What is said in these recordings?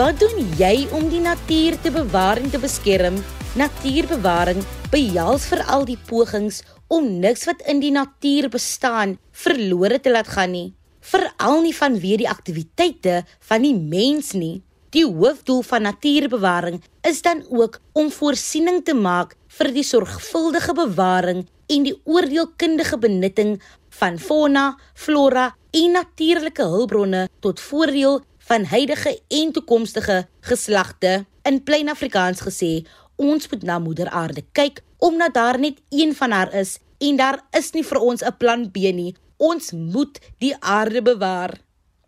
Wat doen jy om die natuur te bewaar en te beskerm? Natuurbewaring behels veral die pogings om niks wat in die natuur bestaan verlore te laat gaan nie. Veral nie vanweë die aktiwiteite van die mens nie. Die hoofdoel van natuurbewaring is dan ook om voorsiening te maak vir die sorgvuldige bewaring en die oordeelkundige benutting van fauna, flora en natuurlike hulpbronne tot voordeel van huidige en toekomstige geslagte. In plain Afrikaans gesê, ons moet na moeder aarde kyk omdat daar net een van haar is en daar is nie vir ons 'n plan B nie. Ons moet die aarde bewaar.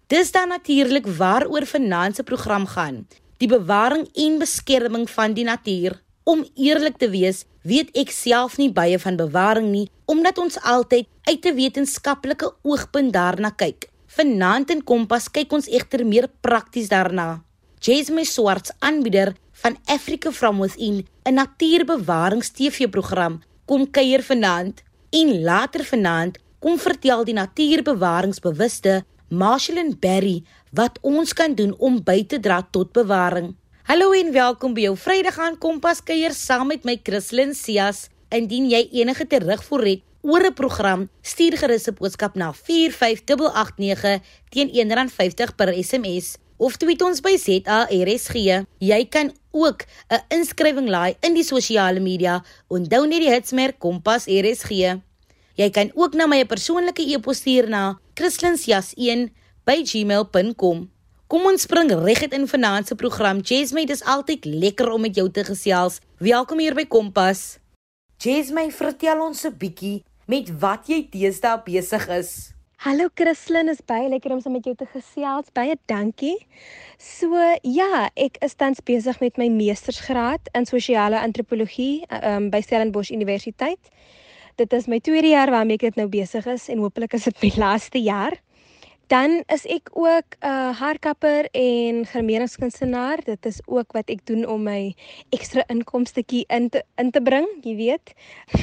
Dis dan natuurlik waaroor vanaand se program gaan. Die bewaring en beskerming van die natuur. Om eerlik te wees, weet ek self nie baie van bewaring nie, omdat ons altyd uit 'n wetenskaplike oogpunt daarna kyk. Vanaand in Kompas kyk ons egter meer prakties daarna. Jasmine Swarts, aanbieder van Africa from Within, 'n natuurbewarings-TV-program, kom kuier vanaand en later vanaand kom vertel die natuurbewaringsbewuste Marshallin Berry wat ons kan doen om by te dra tot bewaring. Hallo en welkom by jou Vrydag aan Kompas kuier saam met my Christlyn Cias. Indien jy enige terugvoer het oor 'n program, stuur gerus 'n boodskap na 45889 teen R1.50 per SMS of tweet ons by ZARSG. Jy kan ook 'n inskrywing laai in die sosiale media. Onthou net die hitsmerk Kompas RSG. Jy kan ook na my persoonlike e-pos stuur na christlinsjas1@gmail.com. Kom ons spring reguit in vanaand se program. Jasmine, dit is altyd lekker om met jou te gesels. Welkom hier by Kompas. Jasmine, vertel ons 'n bietjie met wat jy teesdae besig is. Hallo Christlyn, is baie lekker om saam met jou te gesels. Baie dankie. So ja, ek is tans besig met my meestersgraad in sosiale antropologie um, by Stellenbosch Universiteit. Dit is my tweede jaar waarmee ek dit nou besig is en hopelik is dit my laaste jaar. Dan is ek ook 'n uh, haarkapper en gremeringskunstenaar. Dit is ook wat ek doen om my ekstra inkomstetjie in te in te bring, jy weet.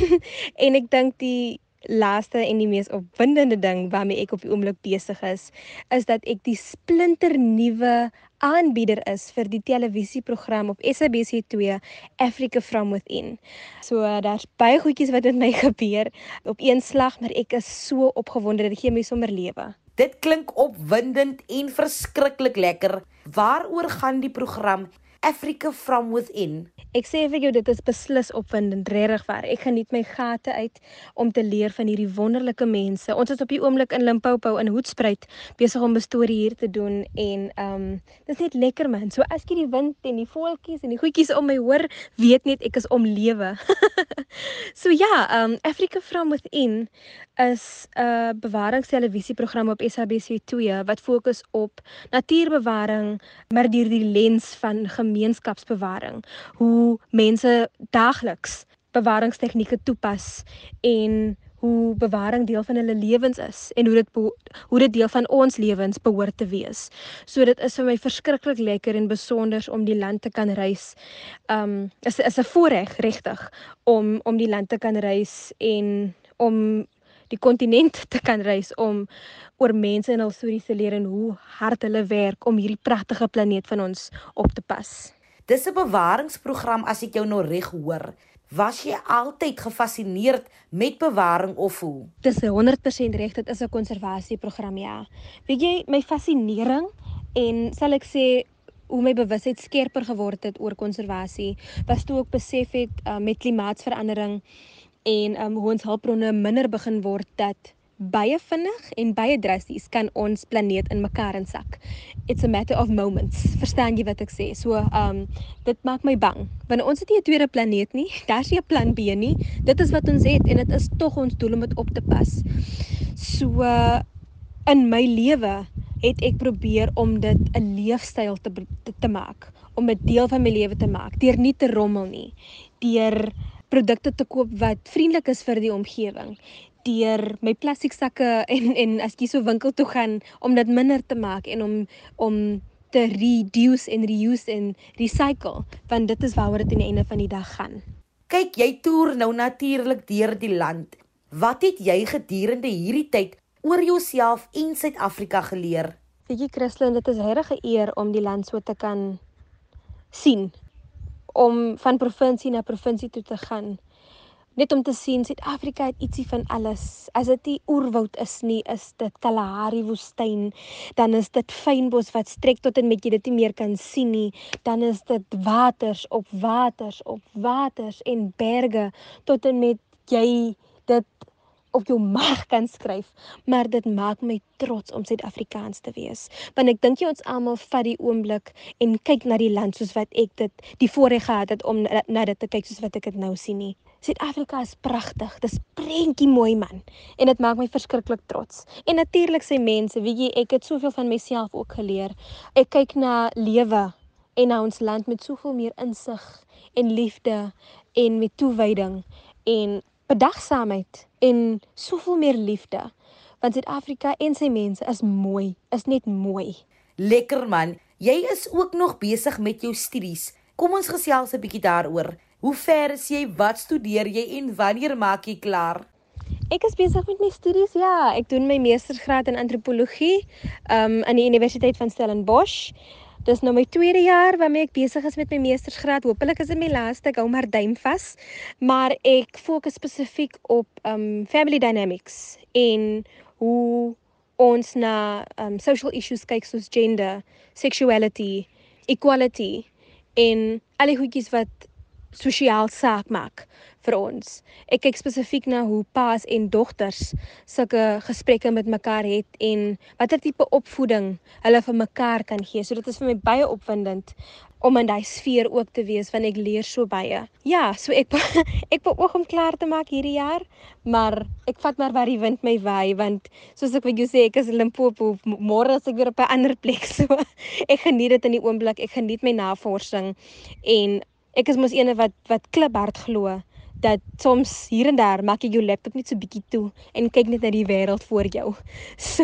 en ek dink die laaste en die mees opwindende ding waarmee ek op die oomblik besig is, is dat ek die splinter nuwe aanbieder is vir die televisieprogram op SABC2 Africa from Within. So daar's baie goedjies wat met my gebeur op een slag, maar ek is so opgewonde dat gee my sommer lewe. Dit klink opwindend en verskriklik lekker. Waaroor gaan die program Africa from Within? Ek sê vir jou dit is beslis opwindend, regtig waar. Ek geniet my gate uit om te leer van hierdie wonderlike mense. Ons is op die oomblik in Limpopo in Hoedspruit besig om 'n storie hier te doen en ehm um, dit is net lekker man. So as jy die wind en die voeltjies en die goedjies om my hoor, weet net ek is om lewe. so ja, ehm um, Africa from Within is 'n bewaringstelevisieprogram op SABC2 wat fokus op natuurbewaring maar deur die lens van gemeenskapsbewaring. Hoe mense dagliks bewaringstegnieke toepas en hoe bewaring deel van hulle lewens is en hoe dit hoe dit deel van ons lewens behoort te wees. So dit is vir my verskriklik lekker en besonder om die land te kan reis. Um is is 'n voorreg regtig om om die land te kan reis en om die kontinent te kan reis om oor mense en hul stories te leer en hoe hard hulle werk om hierdie pragtige planeet van ons op te pas. Dis 'n bewaringsprogram as ek jou nou reg hoor. Was jy altyd gefassineerd met bewaring of hoe? Dis 100% reg, dit is 'n konservasieprogram ja. Weet jy, my fascinering en sal ek sê hoe my bewustheid skerper geword het oor konservasie, was toe ek besef het uh, met klimaatsverandering en um, hoe ons hulpbronne minder begin word dat baie vinnig en baie drasties kan ons planeet in mekaar insak. It's a matter of moments. Verstaan jy wat ek sê? So, um dit maak my bang. Want ons het nie 'n tweede planeet nie. Daar's nie 'n plan B nie. Dit is wat ons het en dit is tog ons doel om dit op te pas. So in my lewe het ek probeer om dit 'n leefstyl te, te te maak, om dit deel van my lewe te maak, deur nie te rommel nie, deur produkte te koop wat vriendelik is vir die omgewing deur my plastiek sakke en en as jy so winkel toe gaan om dit minder te maak en om om te reduce en reuse en recycle want dit is waaroor dit aan die einde van die dag gaan. Kyk, jy toer nou natuurlik deur die land. Wat het jy gedurende hierdie tyd oor jouself en Suid-Afrika geleer? Weet jy Christlyn, dit is regtig 'n eer om die land so te kan sien om van provinsie na provinsie toe te gaan. Net om te sien Suid-Afrika het ietsie van alles. As dit nie oerwoud is nie, is dit Kalahari woestyn, dan is dit fynbos wat strek tot en met jy dit nie meer kan sien nie, dan is dit waters op waters op waters en berge tot en met jy dit op jou mag kan skryf, maar dit maak my trots om Suid-Afrikaans te wees. Want ek dink jy ons almal vat die oomblik en kyk na die land soos wat ek dit die voorreg gehad het om na, dit te kyk soos wat ek dit nou sien nie. Suid-Afrika is pragtig. Dis prentjie mooi man en dit maak my verskriklik trots. En natuurlik sê mense, weet jy, ek het soveel van myself ook geleer. Ek kyk na lewe en na ons land met soveel meer insig en liefde en met toewyding en bedagsaamheid en soveel meer liefde. Want Suid-Afrika en sy mense is mooi, is net mooi. Lekker man. Jy is ook nog besig met jou studies. Kom ons gesels 'n bietjie daaroor. Hoe ver is jy? Wat studeer jy en wanneer maak jy klaar? Ek is besig met my studies. Ja, ek doen my meestersgraad in antropologie um aan die Universiteit van Stellenbosch. Dis nou my tweede jaar waarmee ek besig is met my meestersgraad. Hoopelik is dit my laaste. Ek hou maar duim vas. Maar ek fokus spesifiek op um family dynamics en hoe ons na um social issues kyk soos gender, sexuality, equality en al die goedjies wat sosiaal saak maak vir ons. Ek kyk spesifiek na hoe paas en dogters sulke gesprekke met mekaar het en watter tipe opvoeding hulle vir mekaar kan gee. So dit is vir my baie opwindend om in daai sfeer ook te wees want ek leer so baie. Ja, so ek ek beoog om klaar te maak hierdie jaar, maar ek vat maar waar die wind my waai want soos ek vir jou sê, ek is Limpopo, môre is ek weer op 'n ander plek so. Ek geniet dit in die oomblik. Ek geniet my navorsing en ek is mos eene wat wat kliphard glo dat soms hier en daar maak jy jou laptop net so bietjie toe en kyk net na die wêreld voor jou. So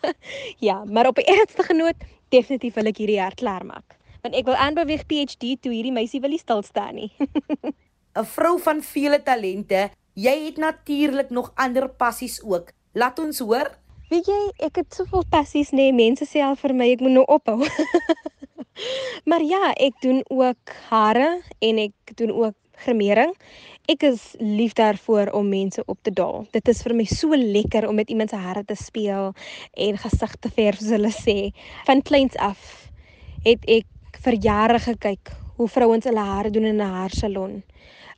ja, maar op 'n ernstige noot, definitief wil ek hierdie jaar klaar maak. Want ek wil aanbeweeg PhD toe hierdie meisie wil nie stil staan nie. 'n Vrou van vele talente, jy het natuurlik nog ander passies ook. Laat ons hoor. Weet jy, ek het soveel passies nê, nee, mense sê al vir my ek moet nou ophou. maar ja, ek doen ook hare en ek doen ook gremering. Ek is lief daarvoor om mense op te daal. Dit is vir my so lekker om met iemand se hare te speel en gesig te verf soos hulle sê. Van kleins af het ek vir jare gekyk hoe vrouens hulle hare doen in 'n haarsalon.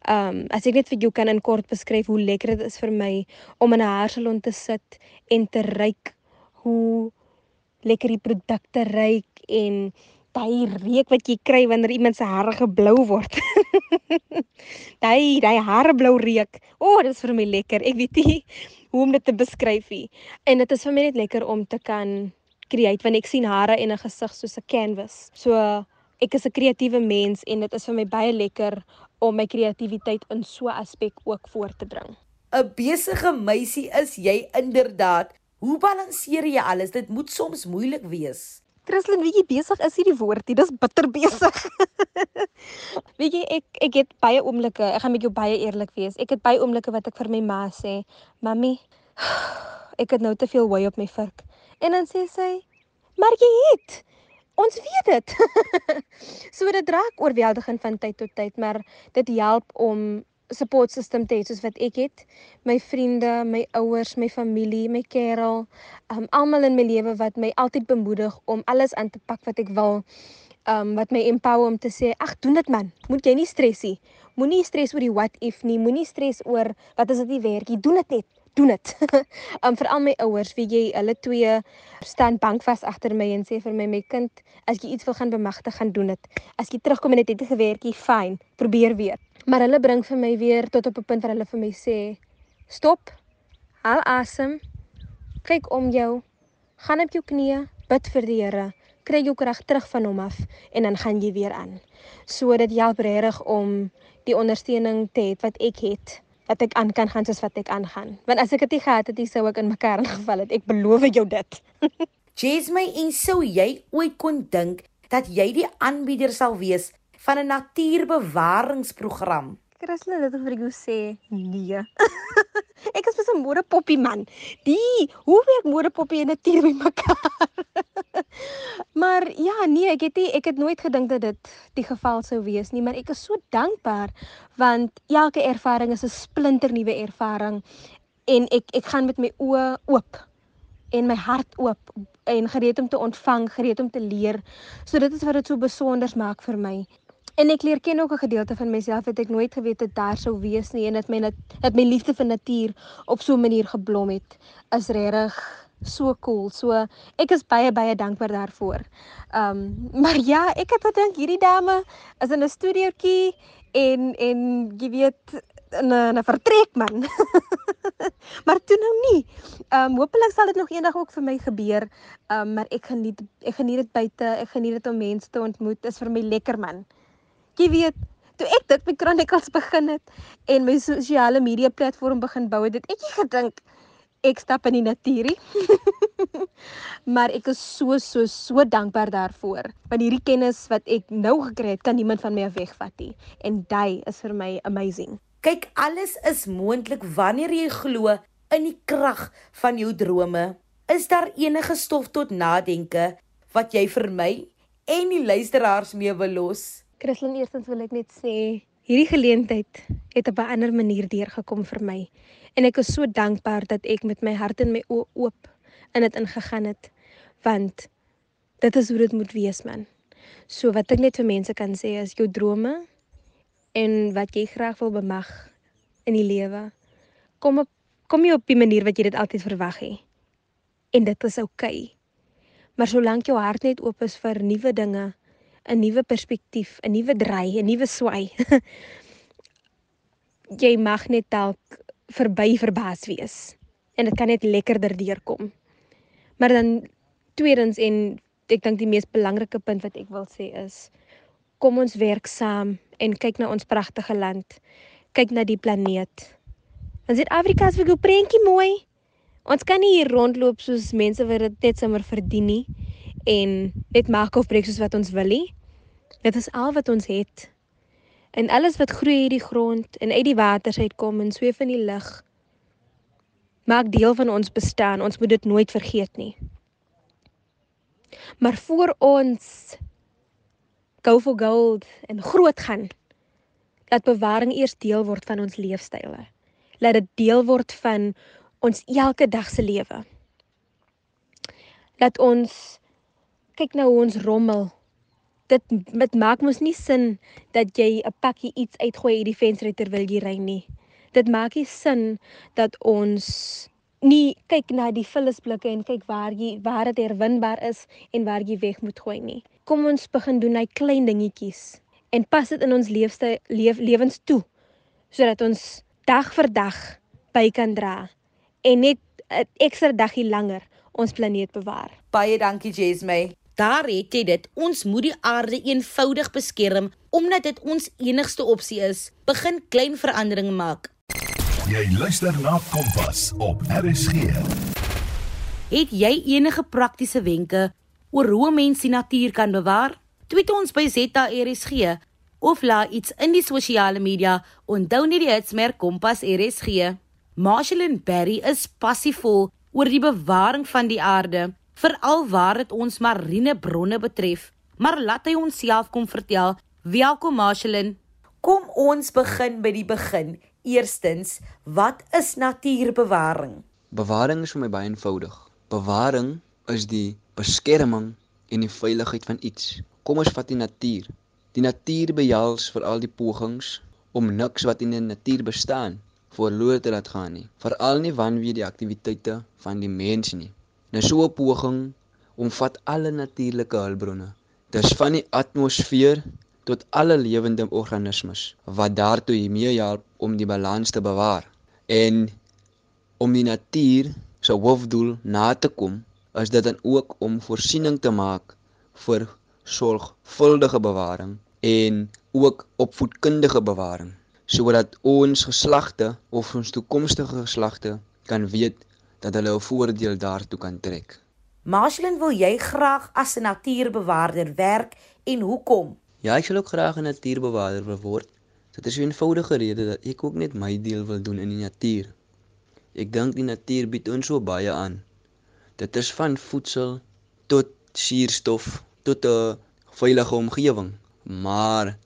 Um as ek net vir jou kan in kort beskryf hoe lekker dit is vir my om in 'n haarsalon te sit en te ruik hoe lekker die produkte ruik en daai reuk wat jy kry wanneer iemand se hare geblou word. daai daai hare blou reuk. O, oh, dit is vir my lekker. Ek weet nie hoe om dit te beskryf nie. En dit is vir my net lekker om te kan create want ek sien hare en 'n gesig soos 'n canvas. So ek is 'n kreatiewe mens en dit is vir my baie lekker om my kreatiwiteit in so 'n aspek ook voor te bring. 'n Besige meisie is jy inderdaad. Hoe balanseer jy alles? Dit moet soms moeilik wees. Christlyn, weet jy besig is hierdie woordie, dis bitter besig. weet jy ek ek het baie oomblikke, ek gaan met jou baie eerlik wees. Ek het baie oomblikke wat ek vir my ma sê, "Mamy, ek het nou te veel hooi op my vurk." En dan sê sy, "Maar jy het Ons weet dit. so dit raak oorweldigend van tyd tot tyd, maar dit help om support system te hê soos wat ek het. My vriende, my ouers, my familie, my kerel, um almal in my lewe wat my altyd bemoedig om alles aan te pak wat ek wil. Um wat my empower om te sê, "Ag, doen dit man. Moet jy nie stres nie. Moenie stres oor die what if nie. Moenie stres oor wat as dit nie werk nie. Doen dit net." Doen dit. um vir al my ouers, wie jy hulle twee staan bankvas agter my en sê vir my my kind, as jy iets wil gaan bemagtig, gaan doen dit. As jy terugkom en dit het gewerk nie, fyn, probeer weer. Maar hulle bring vir my weer tot op 'n punt waar hulle vir my sê: "Stop. Haal asem. Kyk om jou. Gaan op jou knieë, bid vir die Here. Kry jou krag terug van hom af en dan gaan jy weer aan." So dit help regtig om die ondersteuning te hê wat ek het dat ek aan kan gaan soos wat ek aangaan. Want as ek dit nie gehad het, sou ek in mekaar ingeval het. Ek beloof jou dit. Jasmine, en sou jy ooit kon dink dat jy die aanbieder sal wees van 'n natuurbewaringsprogram. Christel het vir jou sê nee. ek is mos 'n modepoppie man. Die, hoe werk modepoppie en natuur by mekaar? Maar ja, nee, ek het nie ek het nooit gedink dat dit die geval sou wees nie, maar ek is so dankbaar want elke ervaring is 'n splinternuwe ervaring en ek ek gaan met my oë oop en my hart oop en gereed om te ontvang, gereed om te leer. So dit is wat dit so besonder maak vir my. En ek leer ken ook 'n gedeelte van myself wat ek nooit geweet het daar sou wees nie en dat my dat my liefde vir natuur op so 'n manier geblom het. Is regtig so cool. So ek is baie baie dankbaar daarvoor. Ehm um, maar ja, ek het gedink hierdie dame is in 'n studiootjie en en jy weet 'n 'n vertrek man. maar toe nou nie. Ehm um, hopelik sal dit nog eendag ook vir my gebeur. Ehm um, maar ek geniet ek geniet dit buite. Ek geniet dit om mense te ontmoet. Dit is vir my lekker man jy weet, toe ek dit met Chronicles begin het en my sosiale media platform begin bou het, het ek nie gedink ek stap in die natuur maar ek is so so so dankbaar daarvoor. Want hierdie kennis wat ek nou gekry het, kan niemand van my wegvat nie. En jy is vir my amazing. Kyk, alles is moontlik wanneer jy glo in die krag van jou drome. Is daar enige stof tot nadenke wat jy vir my en die luisteraars mee wil los? Christlyn, eerstens wil ek net sê hierdie geleentheid het op 'n ander manier deurgekom vir my en ek is so dankbaar dat ek met my hart en my oë oop in dit ingegaan het want dit is hoe dit moet wees man. So wat ek net vir mense kan sê is jou drome en wat jy graag wil bemag in die lewe kom op kom jy op die manier wat jy dit altyd verwag het. En dit is oukei. Okay. Maar solank jou hart net oop is vir nuwe dinge 'n nuwe perspektief, 'n nuwe draai, 'n nuwe swaai. jy mag net dalk verby verbaas wees en dit kan net lekkerder deurkom. Maar dan tweedens en ek dink die mees belangrike punt wat ek wil sê is kom ons werk saam en kyk na ons pragtige land. Kyk na die planeet. Want Suid-Afrika is vir jou prentjie mooi. Ons kan nie hier rondloop soos mense wat dit net sommer verdien nie en net maak of breek soos wat ons wil nie. Dit is al wat ons het. En alles wat groei uit die grond en uit die waters uitkom en sweef in die lug maak deel van ons bestaan. Ons moet dit nooit vergeet nie. Maar voor ons go for gold en groot gaan, laat bewaring eers deel word van ons leefstyle. Laat dit deel word van ons elke dag se lewe. Laat ons kyk nou hoe ons rommel. Dit dit maak mos nie sin dat jy 'n pakkie iets uitgooi uit die venster terwyl jy ry nie. Dit maak nie sin dat ons nie kyk na die vullisblikke en kyk waar jy waar dit herwinbaar is en waar jy weg moet gooi nie. Kom ons begin doen hy klein dingetjies en pas dit in ons leefstyl leef, lewens toe sodat ons dag vir dag by kan dra en net 'n ekstra dagie langer ons planeet bewaar. Baie dankie Jesme. Daar het jy dit. Ons moet die aarde eenvoudig beskerm omdat dit ons enigste opsie is. Begin klein veranderinge maak. Jy luister na Kompas op RSG. Het jy enige praktiese wenke oor hoe mense die natuur kan bewaar? Tweet ons by ZRSG of laat iets in die sosiale media onthou net die hitsmerk Kompas RSG. Marshall Berry is passievol oor die bewaring van die aarde veral waar dit ons marine bronne betref. Maar laat hy ons self kom vertel. Welkom Marcelin. Kom ons begin by die begin. Eerstens, wat is natuurbewaring? Bewaring is vir my baie eenvoudig. Bewaring is die beskerming en die veiligheid van iets. Kom ons vat die natuur. Die natuur behels vir al die pogings om niks wat in die natuur bestaan verlore te laat gaan nie. Veral nie wanneer die aktiwiteite van die mens nie. Nou so 'n poging omvat alle natuurlike hulpbronne. Dis van die atmosfeer tot alle lewende organismes wat daartoe hiermee help om die balans te bewaar. En om die natuur se hoofdoel na te kom, is dit dan ook om voorsiening te maak vir sorgvuldige bewaring en ook opvoedkundige bewaring sodat ons geslagte of ons toekomstige geslagte kan weet dat hulle 'n voordeel daartoe kan trek. Marshallin, wil jy graag as 'n natuurbewaarder werk en hoekom? Ja, ek sal ook graag 'n natuurbewaarder wil word. Dit is 'n eenvoudige rede dat ek ook net my deel wil doen in die natuur. Ek dink die natuur bied ons so baie aan. Dit is van voedsel tot suurstof tot 'n veilige omgewing. Maar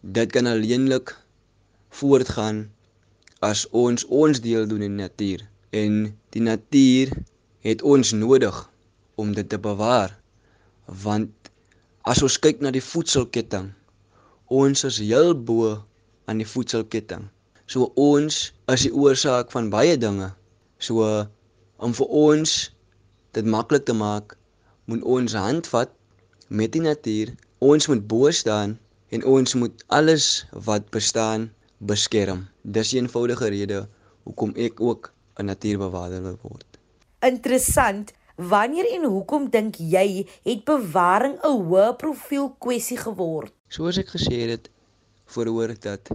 dit kan alleenlik voortgaan as ons ons deel doen in die natuur en die natuur het ons nodig om dit te bewaar. Want as ons kyk na die voedselketting ons is heel bo aan die voedselketting. So ons is die oorsaak van baie dinge. So om vir ons dit maklik te maak moet ons handvat met die natuur. Ons moet bo staan en ons moet alles wat bestaan beskerm. Dis 'n eenvoudige rede hoekom ek ook 'n natuurbewaarder wil word. Interessant. Wanneer en hoekom dink jy het bewaring 'n hoë profiel kwessie geword? Soos ek gesê het voorhoor dat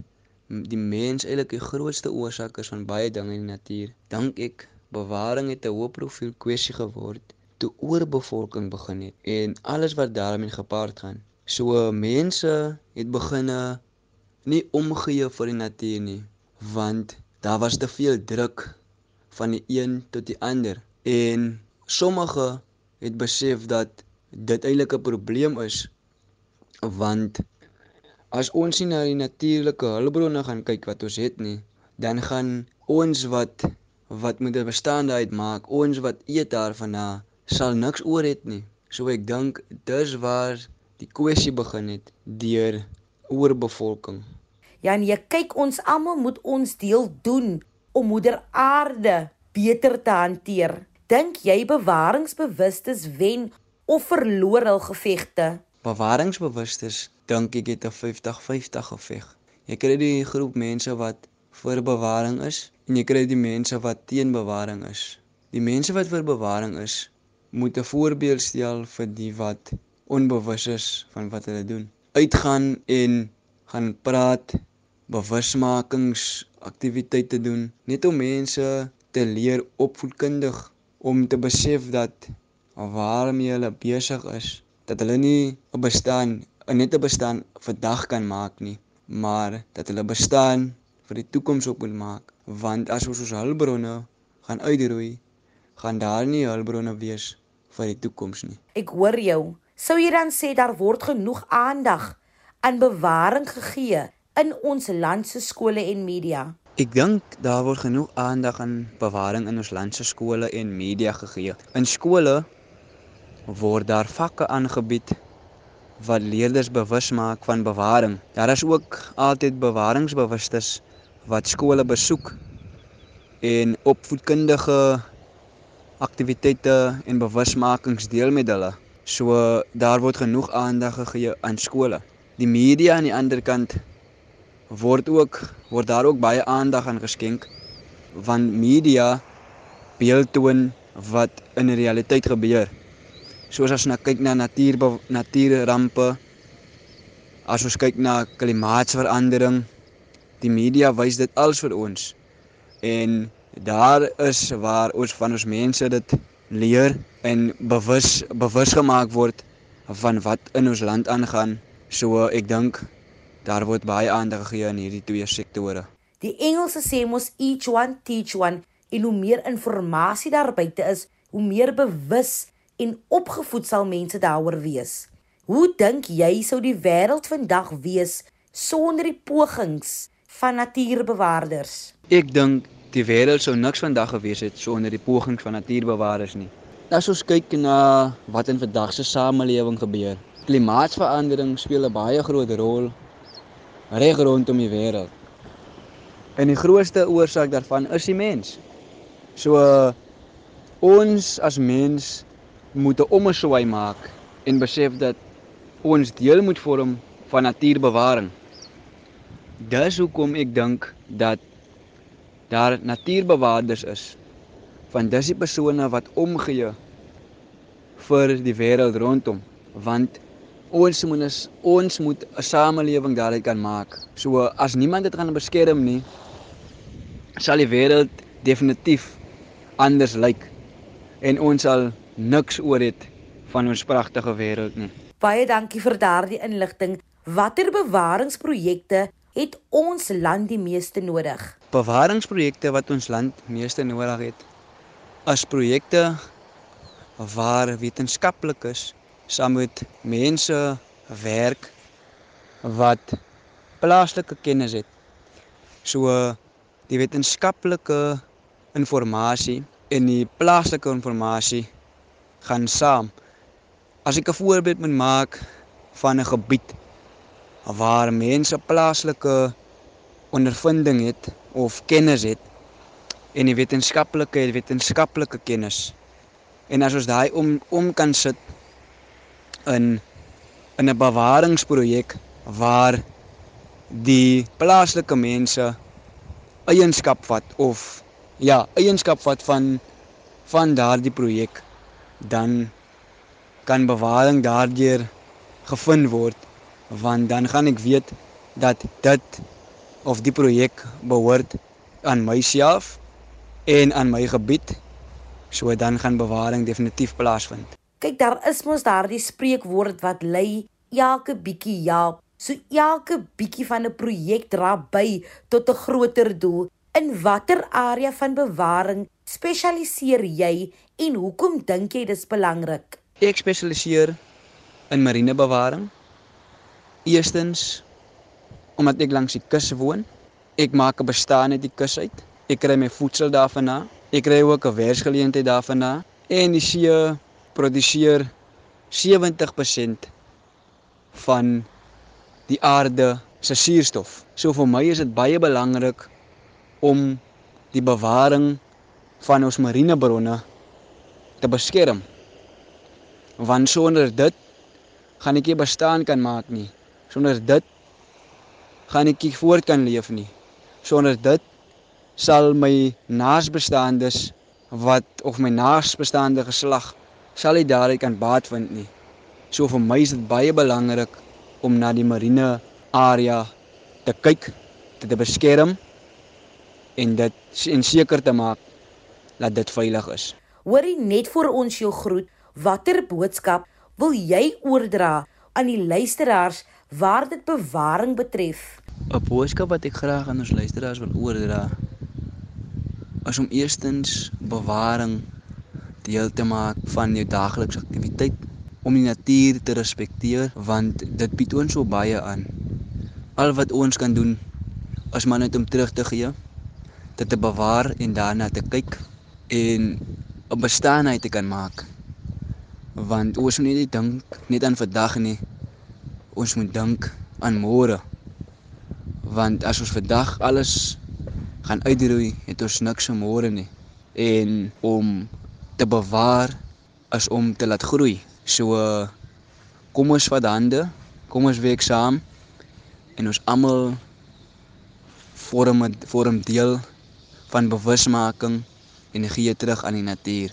die mens eintlik die grootste oorsaak is van baie dinge in die natuur. Dink ek bewaring het 'n hoë profiel kwessie geword toe oorbevolking begin het en alles wat daarmee gepaard gaan. So mense het begine nie omgee vir die natuur nie, want daar was te veel druk van die een tot die ander en sommige het besef dat dit eintlik 'n probleem is want as ons nie na die natuurlike hulpbronne gaan kyk wat ons het nie, dan gaan ons wat wat moet 'n bestaanheid maak, ons wat eet daarvan sal niks oor het nie. So ek dink dis waar die kwessie begin het deur oorbevolking. Ja, en jy kyk ons almal moet ons deel doen om moeder aarde beter te hanteer. Dink jy bewaringsbewustes wen of verloor hul gevegte? Bewaringsbewustes dink ek het 'n 50-50 geveg. Jy kry die groep mense wat vir bewaring is en jy kry die mense wat teen bewaring is. Die mense wat vir bewaring is, moet 'n voorbeeld stel vir die wat onbewus is van wat hulle doen. Uitgaan en gaan praat, bewusmakingsaktiwiteite doen, net om mense te leer opvoedkundig om te besef dat waarmee hulle besig is, dat hulle nie 'n bestaan, net 'n bestaan vandag kan maak nie, maar dat hulle bestaan vir die toekoms op moet maak, want as ons ons hulpbronne gaan uitroei, gaan daar nie hulpbronne wees vir die toekoms nie. Ek hoor jou. Sou jy dan sê daar word genoeg aandag aan bewaring gegee in ons land se skole en media? Ek dink daar word genoeg aandag aan bewaring in ons land se skole en media gegee. In skole word daar vakke aangebied wat leerders bewus maak van bewaring. Daar is ook altyd bewaringsbewustes wat skole besoek en opvoedkundige aktiwiteite en bewusmakings deel met hulle. So daar word genoeg aandag gegee aan skole. Die media aan die ander kant word ook word daar ook baie aandag aan geskenk want media beeldtoon wat in realiteit gebeur. Soos as ons kyk na natuur natuurrampe, as ons kyk na klimaatsverandering, die media wys dit als vir ons. En daar is waar ons van ons mense dit leer en bewus bewus gemaak word van wat in ons land aangaan. So ek dink daar word baie aandag gegee aan hierdie twee sektore. Die Engelse sê mos each one teach one en hoe meer inligting daar buite is, hoe meer bewus en opgevoed sal mense daaroor wees. Hoe dink jy sou die wêreld vandag wees sonder die pogings van natuurbewaarders? Ek dink die wêreld sou niks vandag gewees het sonder die pogings van natuurbewaarders nie. As ons kyk na wat in vandag se samelewing gebeur, klimaatsverandering speel 'n baie groot rol reg rondom die wêreld. En die grootste oorsaak daarvan is die mens. So ons as mens moet 'n omswaai maak en besef dat ons deel moet vorm van natuurbewaring. Dis hoekom ek dink dat daar natuurbewaarders is van dis die persone wat omgee vir die wêreld rondom want ons moet ons, ons moet 'n samelewing daaruit kan maak. So as niemand dit gaan beskerm nie sal die wêreld definitief anders lyk en ons sal niks oor het van ons pragtige wêreld nie. Baie dankie vir daardie inligting. Watter bewaringsprojekte het ons land die meeste nodig? Bewaringsprojekte wat ons land meeste nodig het as projekte waar wetenskaplikes saam met mense werk wat plaaslike kennis het. So die wetenskaplike inligting en die plaaslike inligting gaan saam. As ek 'n voorbeeld moet maak van 'n gebied waar mense plaaslike ondervinding het of kennis het en die wetenskaplike die wetenskaplike kennis. En as ons daai om om kan sit in in 'n bewaringsprojek waar die plaaslike mense eienskap vat of ja, eienskap vat van van daardie projek dan kan bewaring daardeur gevind word want dan gaan ek weet dat dit of die projek behoort aan myself en aan my gebied so dan gaan bewaring definitief plaasvind. Kyk, daar is mos daardie spreekwoord wat lei elke bietjie help. So elke bietjie van 'n projek dra by tot 'n groter doel. In watter area van bewaring spesialiseer jy en hoekom dink jy dis belangrik? Ek spesialiseer in marinebewaring. Eerstens omdat ek langs die kus woon. Ek maak 'n bestaan uit die kus uit. Ek kry my voedsel daarvan. Ek kry ook 'n werksgeleentheid daarvan en die see produseer 70% van die aarde se suurstof. So vir my is dit baie belangrik om die bewaring van ons marinebronne te beskerm. Want sonder dit gaan ek nie bestaan kan maak nie. Sonder dit gaan ek nie voort kan leef nie. Sonder dit sal my naasbestaandes wat of my naasbestaande geslag sal nie daaruit kan baat vind nie. So vir my is dit baie belangrik om na die marine area te kyk, dit te beskerm en dit en seker te maak dat dit veilig is. Hoorie net vir ons jou groet, watter boodskap wil jy oordra aan die luisteraars waar dit bewaring betref? 'n Boodskap wat ek graag aan ons luisteraars wil oordra is om eerstens bewaring deel te maak van jou daaglikse aktiwiteit om die natuur te respekteer want dit bied ons so baie aan. Al wat ons kan doen is maar net om terug te gee, dit te bewaar en daarna te kyk en 'n bestaanheid te kan maak. Want ons moet nie dink net aan vandag nie. Ons moet dink aan môre. Want as ons vandag alles gaan uitroei, het ons niks vir môre nie. En om te bewaar is om te laat groei. So kom ons vat hande, kom ons werk saam en ons almal vorm vorm deel van bewusmaking en gee terug aan die natuur.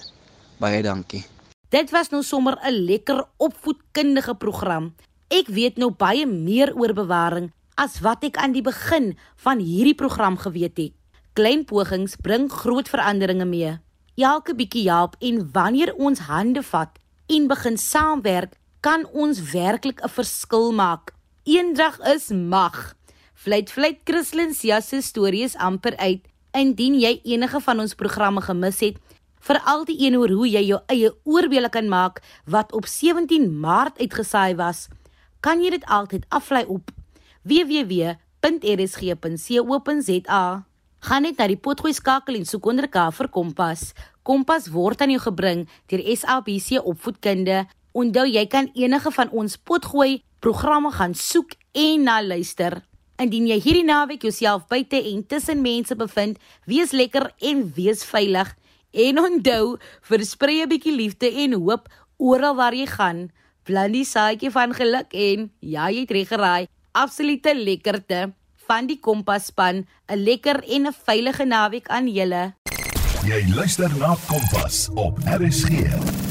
Baie dankie. Dit was nou sommer 'n lekker opvoedkundige program. Ek weet nou baie meer oor bewaring as wat ek aan die begin van hierdie program geweet het. Klein pogings bring groot veranderinge mee. Elke bietjie help en wanneer ons hande vat en begin saamwerk, kan ons werklik 'n verskil maak. Eendrag is mag. Vleit vleit Christlyn se storie is amper uit. Indien jy enige van ons programme gemis het, veral die een oor hoe jy jou eie oorbeele kan maak wat op 17 Maart uitgesaai was, kan jy dit altyd aflaai op www.rsg.co.za. Gaan net na die potgooi skakel en soek onder K vir Kompas. Kompas word aan jou gebring deur SABC Opvoedkunde. Onthou jy kan enige van ons potgooi programme gaan soek en na luister. Indien jy hierdie naweek jouself buite en tussen mense bevind, wees lekker en wees veilig. En onthou, versprei 'n bietjie liefde en hoop oral waar jy gaan. Plant die saadjie van geluk en ja, jy het reg geraai. Absolute lekkerte van die Kompas span. 'n Lekker en 'n veilige naweek aan julle. Jy luister na Kompas op RSG.